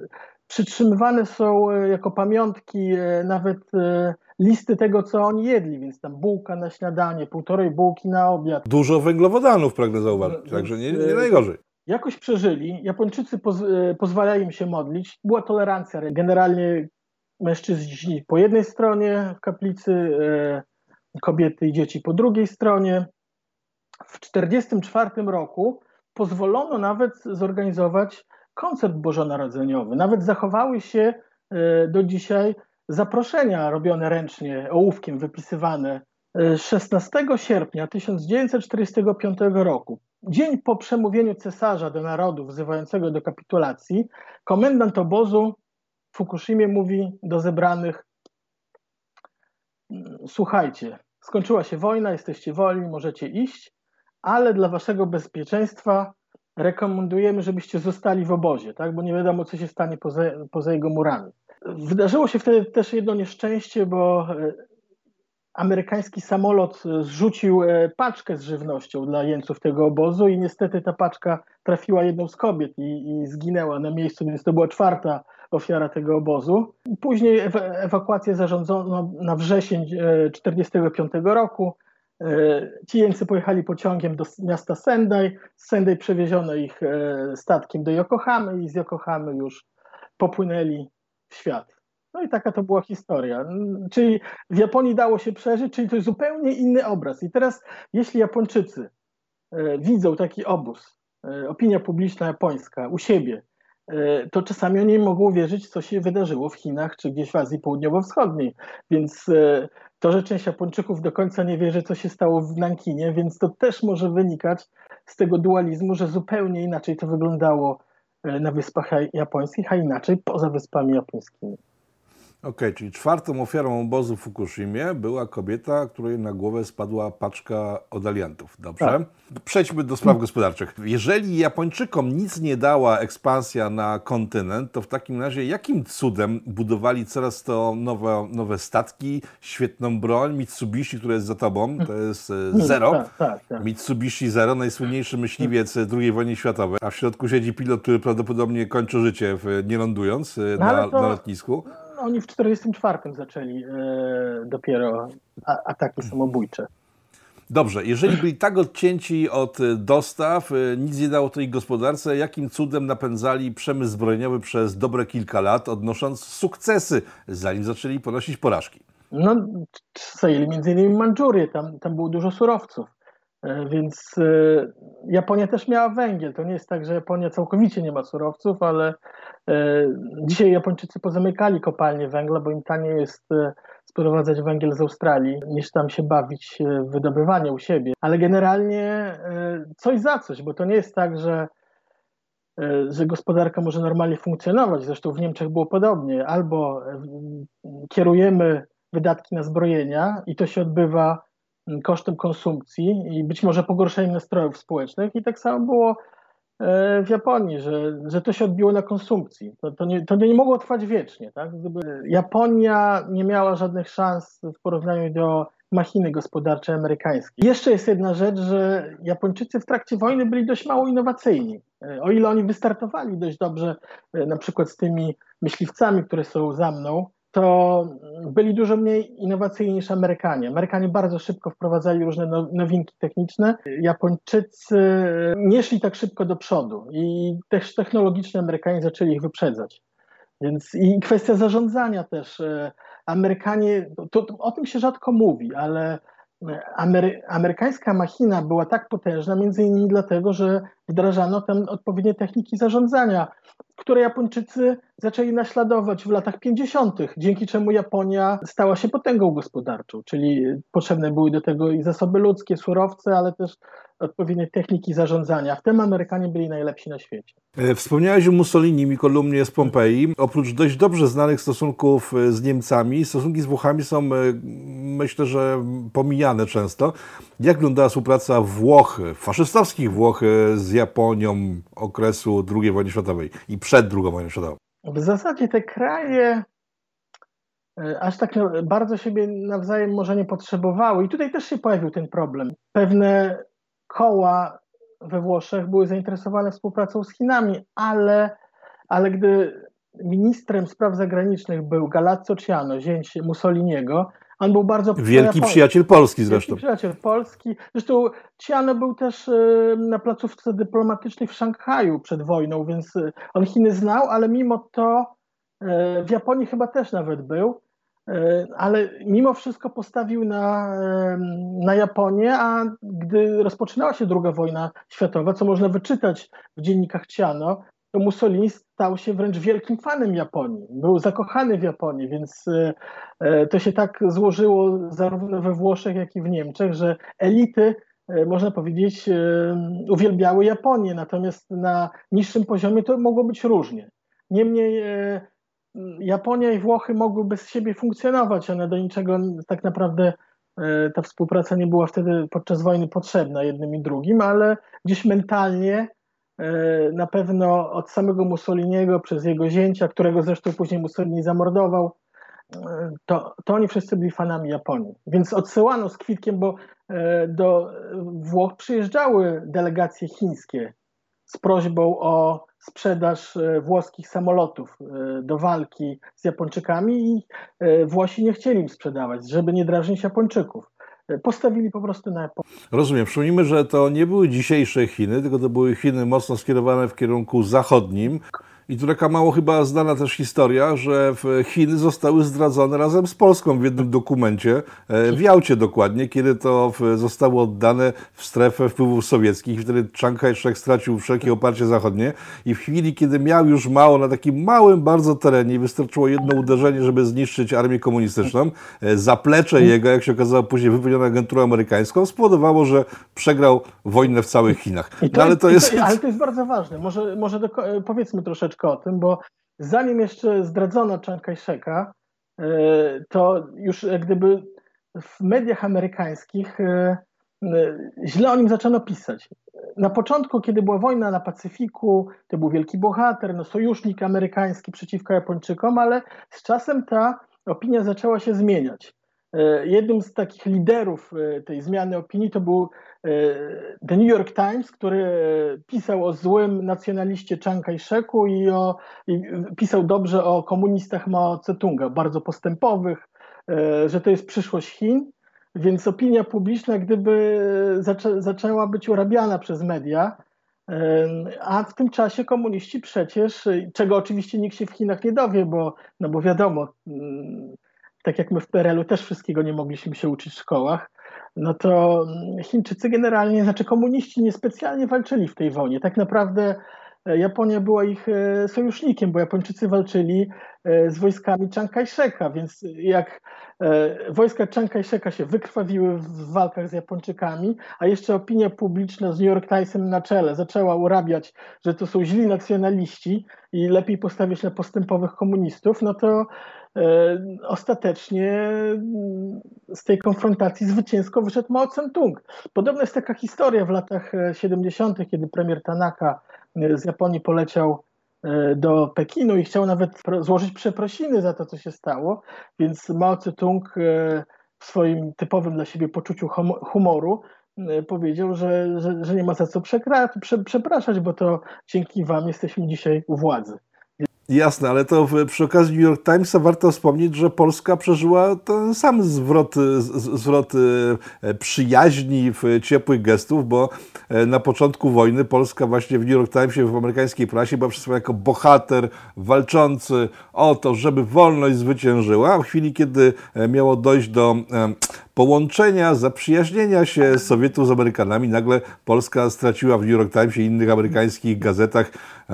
przytrzymywane są jako pamiątki nawet listy tego, co oni jedli, więc tam bułka na śniadanie, półtorej bułki na obiad. Dużo węglowodanów pragnę zauważyć, także nie, nie najgorzej jakoś przeżyli. Japończycy poz, pozwalają im się modlić. Była tolerancja. Generalnie mężczyźni po jednej stronie w kaplicy, e, kobiety i dzieci po drugiej stronie. W 1944 roku pozwolono nawet zorganizować koncert bożonarodzeniowy. Nawet zachowały się e, do dzisiaj zaproszenia robione ręcznie, ołówkiem wypisywane. 16 e, sierpnia 1945 roku, dzień po przemówieniu cesarza do narodu wzywającego do kapitulacji, komendant obozu w Fukushimie mówi do zebranych: Słuchajcie, skończyła się wojna, jesteście wolni, możecie iść, ale dla waszego bezpieczeństwa rekomendujemy, żebyście zostali w obozie, tak? bo nie wiadomo, co się stanie poza, poza jego murami. Wydarzyło się wtedy też jedno nieszczęście, bo e, amerykański samolot zrzucił e, paczkę z żywnością dla jeńców tego obozu i niestety ta paczka trafiła jedną z kobiet i, i zginęła na miejscu, więc to była czwarta ofiara tego obozu. Później ewakuację zarządzono na wrzesień 1945 e, roku. E, ci jeńcy pojechali pociągiem do miasta Sendai. Z Sendai przewieziono ich statkiem do Yokohamy i z Yokohamy już popłynęli w świat. No i taka to była historia. Czyli w Japonii dało się przeżyć, czyli to jest zupełnie inny obraz. I teraz, jeśli Japończycy widzą taki obóz, opinia publiczna japońska u siebie, E, to czasami oni mogą wierzyć, co się wydarzyło w Chinach czy gdzieś w Azji Południowo-Wschodniej. Więc e, to, że część Japończyków do końca nie wierzy, co się stało w Nankinie, więc to też może wynikać z tego dualizmu, że zupełnie inaczej to wyglądało e, na Wyspach Japońskich, a inaczej poza Wyspami Japońskimi. Okay, czyli czwartą ofiarą obozu w Fukushimie była kobieta, której na głowę spadła paczka od aliantów. Dobrze? Tak. Przejdźmy do spraw gospodarczych. Jeżeli Japończykom nic nie dała ekspansja na kontynent, to w takim razie jakim cudem budowali coraz to nowe, nowe statki, świetną broń, Mitsubishi, które jest za tobą, to jest e, Zero. Tak, tak, tak. Mitsubishi Zero, najsłynniejszy myśliwiec II wojny światowej, a w środku siedzi pilot, który prawdopodobnie kończy życie nie lądując e, no, na, to... na lotnisku oni w 1944 zaczęli e, dopiero ataki samobójcze. Dobrze, jeżeli byli tak odcięci od dostaw, e, nic nie dało tej gospodarce, jakim cudem napędzali przemysł zbrojeniowy przez dobre kilka lat, odnosząc sukcesy, zanim zaczęli ponosić porażki? No, zajęli między innymi Mandżurię, tam, tam było dużo surowców. E, więc e, Japonia też miała węgiel. To nie jest tak, że Japonia całkowicie nie ma surowców, ale e, dzisiaj Japończycy pozamykali kopalnie węgla, bo im taniej jest sprowadzać węgiel z Australii, niż tam się bawić w wydobywanie u siebie. Ale generalnie coś za coś, bo to nie jest tak, że, że gospodarka może normalnie funkcjonować. Zresztą w Niemczech było podobnie. Albo kierujemy wydatki na zbrojenia i to się odbywa kosztem konsumpcji i być może pogorszeniem nastrojów społecznych. I tak samo było e, w Japonii, że, że to się odbiło na konsumpcji. To, to, nie, to nie mogło trwać wiecznie. Tak? Gdyby Japonia nie miała żadnych szans w porównaniu do machiny gospodarczej amerykańskiej. Jeszcze jest jedna rzecz, że Japończycy w trakcie wojny byli dość mało innowacyjni. E, o ile oni wystartowali dość dobrze, e, na przykład z tymi myśliwcami, które są za mną, to byli dużo mniej innowacyjni niż Amerykanie. Amerykanie bardzo szybko wprowadzali różne no, nowinki techniczne. Japończycy nie szli tak szybko do przodu i też technologicznie Amerykanie zaczęli ich wyprzedzać. Więc i kwestia zarządzania też. E, Amerykanie, to, to, o tym się rzadko mówi, ale Amery, amerykańska machina była tak potężna między innymi dlatego, że wdrażano tam odpowiednie techniki zarządzania, które Japończycy zaczęli naśladować w latach 50., dzięki czemu Japonia stała się potęgą gospodarczą, czyli potrzebne były do tego i zasoby ludzkie, surowce, ale też odpowiednie techniki zarządzania. W tym Amerykanie byli najlepsi na świecie. E, wspomniałeś o Mussolini i kolumnie z Pompeji. Oprócz dość dobrze znanych stosunków e, z Niemcami, stosunki z Włochami są, e, myślę, że pomijane często. Jak wyglądała współpraca Włoch, faszystowskich Włoch z Japonią okresu II wojny światowej i przed II wojną światową? W zasadzie te kraje aż tak bardzo siebie nawzajem może nie potrzebowały. I tutaj też się pojawił ten problem. Pewne koła we Włoszech były zainteresowane współpracą z Chinami, ale, ale gdy ministrem spraw zagranicznych był Galazzo Ciano, zięć Mussoliniego, on był bardzo... Wielki przyjaciel Polski zresztą. Wielki przyjaciel Polski. Zresztą Ciano był też e, na placówce dyplomatycznej w Szanghaju przed wojną, więc e, on Chiny znał, ale mimo to e, w Japonii chyba też nawet był. E, ale mimo wszystko postawił na, na Japonię, a gdy rozpoczynała się II wojna światowa, co można wyczytać w dziennikach Ciano, to Mussolini stał się wręcz wielkim fanem Japonii. Był zakochany w Japonii, więc e, e, to się tak złożyło zarówno we Włoszech, jak i w Niemczech, że elity, można powiedzieć, uwielbiały Japonię, natomiast na niższym poziomie to mogło być różnie. Niemniej Japonia i Włochy mogły bez siebie funkcjonować, one do niczego tak naprawdę e, ta współpraca nie była wtedy podczas wojny potrzebna jednym i drugim, ale gdzieś mentalnie e, na pewno od samego Mussoliniego przez jego zięcia, którego zresztą później Mussolini zamordował, e, to, to oni wszyscy byli fanami Japonii. Więc odsyłano z kwitkiem, bo do Włoch przyjeżdżały delegacje chińskie z prośbą o sprzedaż e, włoskich samolotów e, do walki z Japończykami i e, Włosi nie chcieli im sprzedawać, żeby nie drażnić Japończyków. Postawili po prostu na Japonię. Rozumiem. Przypomnijmy, że to nie były dzisiejsze Chiny, tylko to były Chiny mocno skierowane w kierunku zachodnim. I tu taka mało chyba znana też historia, że Chiny zostały zdradzone razem z Polską w jednym dokumencie, e, w Jałcie dokładnie, kiedy to zostało oddane w strefę wpływów sowieckich. Wtedy Chiang Kai-shek stracił wszelkie oparcie zachodnie i w chwili, kiedy miał już mało na takim małym bardzo terenie, wystarczyło jedno uderzenie, żeby zniszczyć armię komunistyczną, e, zaplecze jego, jak się okazało później wypełnione agenturą amerykańską, spowodowało, że przegrał wojnę w całych Chinach. No, ale, to jest... ale to jest bardzo ważne. Może, może do, powiedzmy troszeczkę o tym, bo zanim jeszcze zdradzono Chiang Kai-sheka, to już jak gdyby w mediach amerykańskich źle o nim zaczęto pisać. Na początku, kiedy była wojna na Pacyfiku, to był wielki bohater, no, sojusznik amerykański przeciwko Japończykom, ale z czasem ta opinia zaczęła się zmieniać. E, jednym z takich liderów e, tej zmiany opinii to był e, The New York Times, który pisał o złym nacjonaliście Chiang Kai-sheku i, o, i pisał dobrze o komunistach Mao Tse-tunga, bardzo postępowych, że to jest przyszłość Chin, więc opinia publiczna gdyby zaczę, zaczęła być urabiana przez media, a w tym czasie komuniści przecież, czego oczywiście nikt się w Chinach nie dowie, bo, no bo wiadomo, mm, tak jak my w PRL-u też wszystkiego nie mogliśmy się uczyć w szkołach, no to Chińczycy generalnie, znaczy komuniści niespecjalnie walczyli w tej wojnie. Tak naprawdę e, Japonia była ich e, sojusznikiem, bo Japończycy walczyli e, z wojskami Chiang Kai-sheka, więc jak wojska Chiang Kai-sheka się wykrwawiły w walkach z Japończykami, a jeszcze opinia publiczna z New York Timesem na czele zaczęła urabiać, że to są źli nacjonaliści i lepiej postawić na postępowych komunistów, no to ostatecznie mm, z tej konfrontacji zwycięsko wyszedł Mao Tse-tung. Podobna jest taka historia w latach 70., e, kiedy premier Tanaka e, z Japonii poleciał do Pekinu i chciał nawet złożyć przeprosiny za to, co się stało, więc Mao Tse-tung w swoim typowym dla siebie poczuciu humoru powiedział, że, że, że nie ma za co przepraszać, bo to dzięki wam jesteśmy dzisiaj u władzy. Jasne, ale to przy okazji New York Timesa warto wspomnieć, że Polska przeżyła ten sam zwrot, zwrot e, przyjaźni, ciepłych gestów, bo e, na początku wojny Polska właśnie w New York Timesie, w amerykańskiej prasie była przedstawiona jako bohater walczący o to, żeby wolność zwyciężyła, w chwili, kiedy e, miało dojść do połączenia, zaprzyjaźnienia się Sowietów z Amerykanami, nagle Polska straciła w New York Timesie i innych amerykańskich gazetach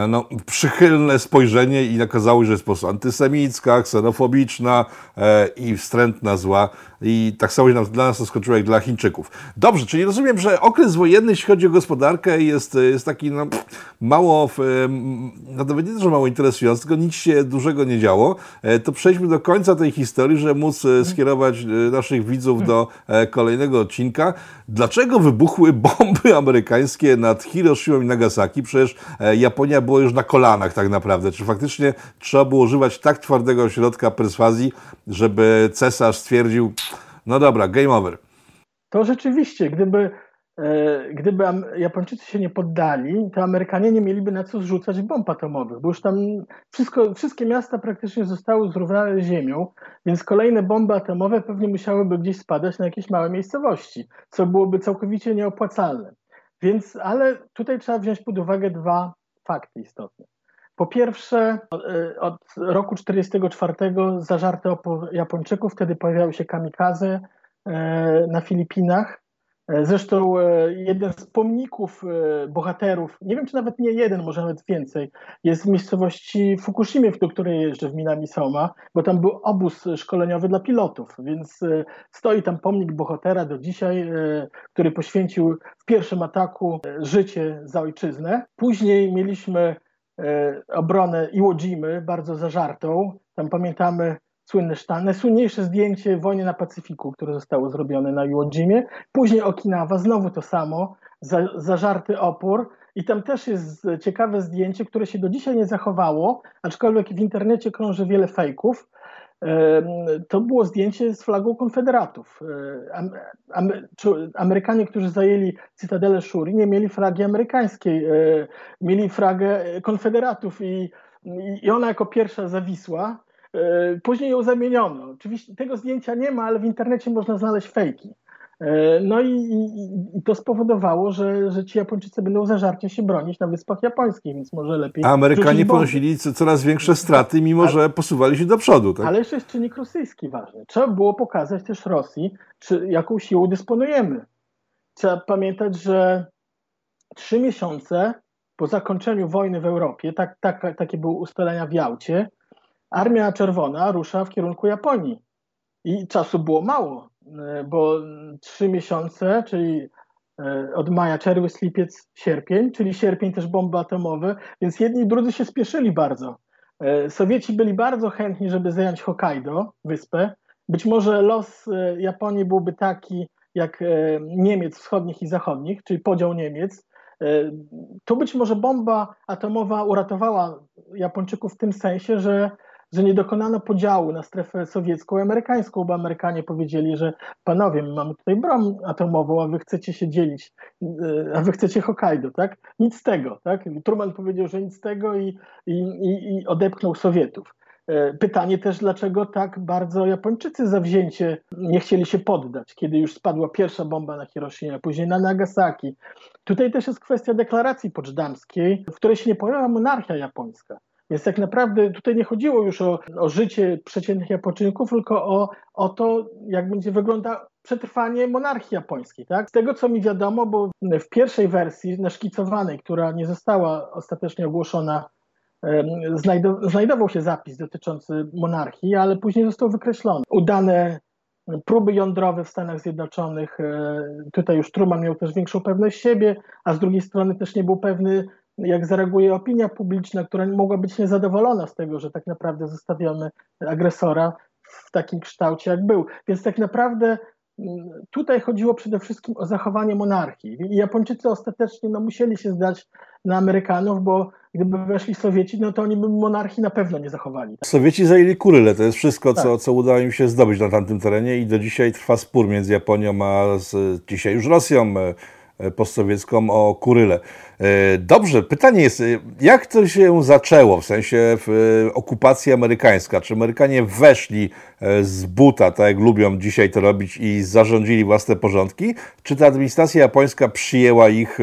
no, przychylne spojrzenie i okazało się, że jest po prostu antysemicka, ksenofobiczna e, i wstrętna, zła. I tak samo się dla nas to skończyło jak dla Chińczyków. Dobrze, czyli rozumiem, że okres wojenny, jeśli chodzi o gospodarkę, jest, jest taki no, mało, no nawet nie to, mało interesujący, tylko nic się dużego nie działo. E, to przejdźmy do końca tej historii, żeby móc e, skierować e, naszych widzów do kolejnego odcinka. Dlaczego wybuchły bomby amerykańskie nad Hiroshima i Nagasaki? Przecież Japonia była już na kolanach tak naprawdę. Czy faktycznie trzeba było używać tak twardego środka perswazji, żeby cesarz stwierdził, no dobra, game over. To rzeczywiście, gdyby, e, gdyby Japończycy się nie poddali, to Amerykanie nie mieliby na co zrzucać bomb atomowych, bo już tam wszystko, wszystkie miasta praktycznie zostały zrównane ziemią, więc kolejne bomby atomowe pewnie musiałyby gdzieś spadać na jakieś małe miejscowości, co byłoby całkowicie nieopłacalne. Więc, ale tutaj trzeba wziąć pod uwagę dwa fakty istotne. Po pierwsze, e, od roku 1944 zażarty opór Japończyków, wtedy pojawiały się kamikaze e, na Filipinach. E, zresztą jeden z pomników bohaterów, nie wiem czy nawet nie jeden, może nawet więcej, jest w miejscowości Fukushimie, do której jeżdżę w Minami Soma, bo tam był obóz szkoleniowy dla pilotów, więc stoi tam pomnik bohatera do dzisiaj, który poświęcił w pierwszym ataku życie za ojczyznę. Później mieliśmy obronę Iwo Jimy, bardzo zażartą. Tam pamiętamy słynny sztan, najsłynniejsze zdjęcie wojny na Pacyfiku, które zostało zrobione na Iwo. Później Okinawa, znowu to samo, za, zażarty opór. I tam też jest ciekawe zdjęcie, które się do dzisiaj nie zachowało, aczkolwiek w internecie krąży wiele fejków to było zdjęcie z flagą konfederatów. Amerykanie, którzy zajęli Cytadelę Shuri, nie mieli flagi amerykańskiej, e, mieli flagę konfederatów i, i ona jako pierwsza zawisła. E, później ją zamieniono. Oczywiście tego zdjęcia nie ma, ale w internecie można znaleźć fejki. E, no i, i, i, to spowodowało, że, że ci Japończycy będą zażarcie się bronić na Wyspach Japońskich, więc może lepiej. A Amerykanie ponosili coraz większe straty, mimo ale, że posuwali się do przodu. Tak? Ale jeszcze jest czynnik rosyjski ważny. Trzeba było pokazać też Rosji, czy, jaką siłą dysponujemy. Trzeba pamiętać, że trzy miesiące po zakończeniu wojny w Europie, tak, tak, takie były ustalenia w Jałcie, Armia Czerwona rusza w kierunku Japonii. I czasu było mało bo trzy miesiące, czyli e, od maja, czerwiec, lipiec, sierpień, czyli sierpień też bomby atomowe, więc jedni i drudzy się spieszyli bardzo. E, Sowieci byli bardzo chętni, żeby zająć Hokkaido, wyspę. Być może los e, Japonii byłby taki jak e, Niemiec wschodnich i zachodnich, czyli podział Niemiec. Tu być może bomba atomowa uratowała Japończyków w tym sensie, że że nie dokonano podziału na strefę sowiecką i amerykańską, bo Amerykanie powiedzieli, że panowie, my mamy tutaj broń atomową, a wy chcecie się dzielić, e, a wy chcecie Hokkaido, tak? Nic z tego, tak? Truman powiedział, że nic z tego i, i, i odepchnął Sowietów. E, pytanie też, dlaczego tak bardzo Japończycy zawzięcie nie chcieli się poddać, kiedy już spadła pierwsza bomba na Hiroshima, później na Nagasaki. Tutaj też jest kwestia deklaracji poczdamskiej, w której się nie pojawia monarchia japońska. Więc tak naprawdę tutaj nie chodziło już o, o życie przeciętnych Japończyków, tylko o, o to, jak będzie wyglądał przetrwanie monarchii japońskiej. Tak? Z tego, co mi wiadomo, bo w pierwszej wersji naszkicowanej, która nie została ostatecznie ogłoszona, znajdował się zapis dotyczący monarchii, ale później został wykreślony. Udane próby jądrowe w Stanach Zjednoczonych, e, tutaj już Truman miał też większą pewność siebie, a z drugiej strony też nie był pewny, jak zareaguje opinia publiczna, która mogła być niezadowolona z tego, że tak naprawdę zostawiamy agresora w takim kształcie, jak był. Więc tak naprawdę mm, tutaj chodziło przede wszystkim o zachowanie monarchii. I Japończycy ostatecznie no, musieli się zdać na Amerykanów, bo gdyby weszli Sowieci, no to oni by monarchii na pewno nie zachowali. Sowieci zajęli Kuryle, to jest wszystko, tak. co, co udało im się zdobyć na tamtym terenie i do dzisiaj trwa spór między Japonią a z, dzisiaj już Rosją postsowiecką o Kuryle. E, dobrze, pytanie jest, e, jak to się zaczęło, w sensie w okupacji amerykańska? Czy Amerykanie weszli z buta, tak jak lubią dzisiaj to robić i zarządzili własne porządki? Czy ta administracja japońska przyjęła ich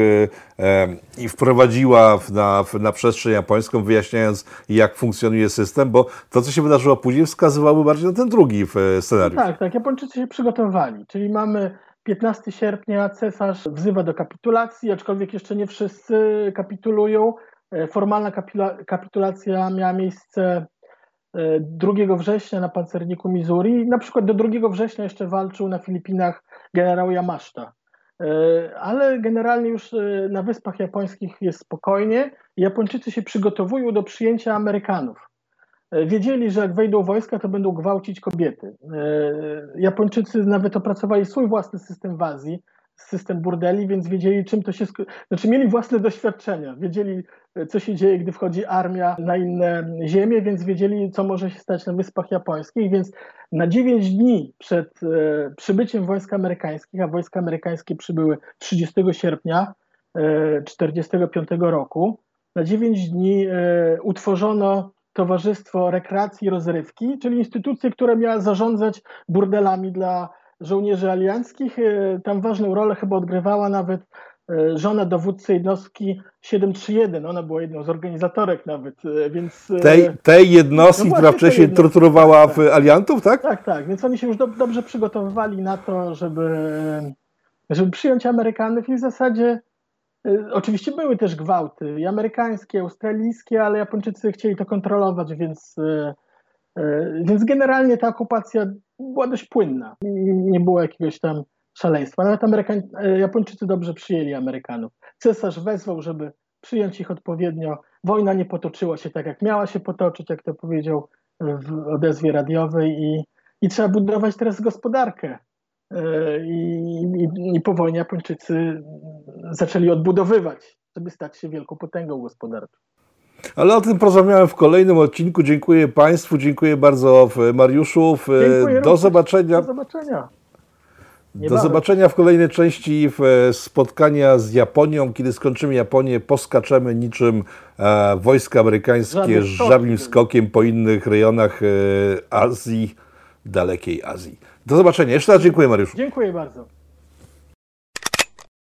i wprowadziła na, na przestrzeń japońską, wyjaśniając jak funkcjonuje system? Bo to, co się wydarzyło później wskazywało bardziej na ten drugi scenariusz. Tak, tak, Japończycy się przygotowali, czyli mamy 15 sierpnia cesarz wzywa do kapitulacji, aczkolwiek jeszcze nie wszyscy kapitulują. E, formalna kapitulacja miała miejsce 2 e, września na pancerniku Missouri. Na przykład do 2 września jeszcze walczył na Filipinach generał Yamashita. E, ale generalnie już na Wyspach Japońskich jest spokojnie. Japończycy się przygotowują do przyjęcia Amerykanów. E, wiedzieli, że jak wejdą wojska, to będą gwałcić kobiety. E, Japończycy nawet opracowali swój własny system w Azji, system burdeli, więc wiedzieli, czym to się. Znaczy, mieli własne doświadczenia, wiedzieli, e, co się dzieje, gdy wchodzi armia na inne ziemie, więc wiedzieli, co może się stać na Wyspach Japońskich. Więc na 9 dni przed przybyciem wojsk amerykańskich, a wojska amerykańskie przybyły 30 sierpnia 1945 roku, na 9 dni utworzono Towarzystwo Rekreacji i Rozrywki, czyli instytucję, która miała zarządzać burdelami dla żołnierzy alianckich. E, tam ważną rolę chyba odgrywała nawet e, żona dowódcy jednostki 731. Ona była jedną z organizatorek nawet, e, więc... Tej, tej jednostki, no która wcześniej torturowała tak, tak. aliantów, tak? Tak, tak, więc oni się już do, dobrze przygotowywali na to, żeby, żeby przyjąć Amerykanów i w zasadzie Y, oczywiście były też gwałty, i amerykańskie, australijskie, ale Japończycy chcieli to kontrolować, więc, y, y, więc generalnie ta okupacja była dość płynna. Nie było jakiegoś tam szaleństwa. Nawet Amerykan... Japończycy dobrze przyjęli Amerykanów. Cesarz wezwał, żeby przyjąć ich odpowiednio. Wojna nie potoczyła się tak, jak miała się potoczyć, jak to powiedział w odezwie radiowej i, i trzeba budować teraz gospodarkę. I, i, I po wojnie Japończycy zaczęli odbudowywać, żeby stać się wielką potęgą gospodarczą. Ale o tym porozmawiałem w kolejnym odcinku. Dziękuję Państwu, dziękuję bardzo Mariuszu. Dziękuję do zobaczenia. Do zobaczenia. Do zobaczenia w kolejnej części spotkania z Japonią. Kiedy skończymy Japonię, poskaczemy niczym e, wojska amerykańskie żabim skokiem po innych rejonach e, Azji, dalekiej Azji. Do zobaczenia. Jeszcze raz dziękuję, Mariuszu. Dziękuję bardzo.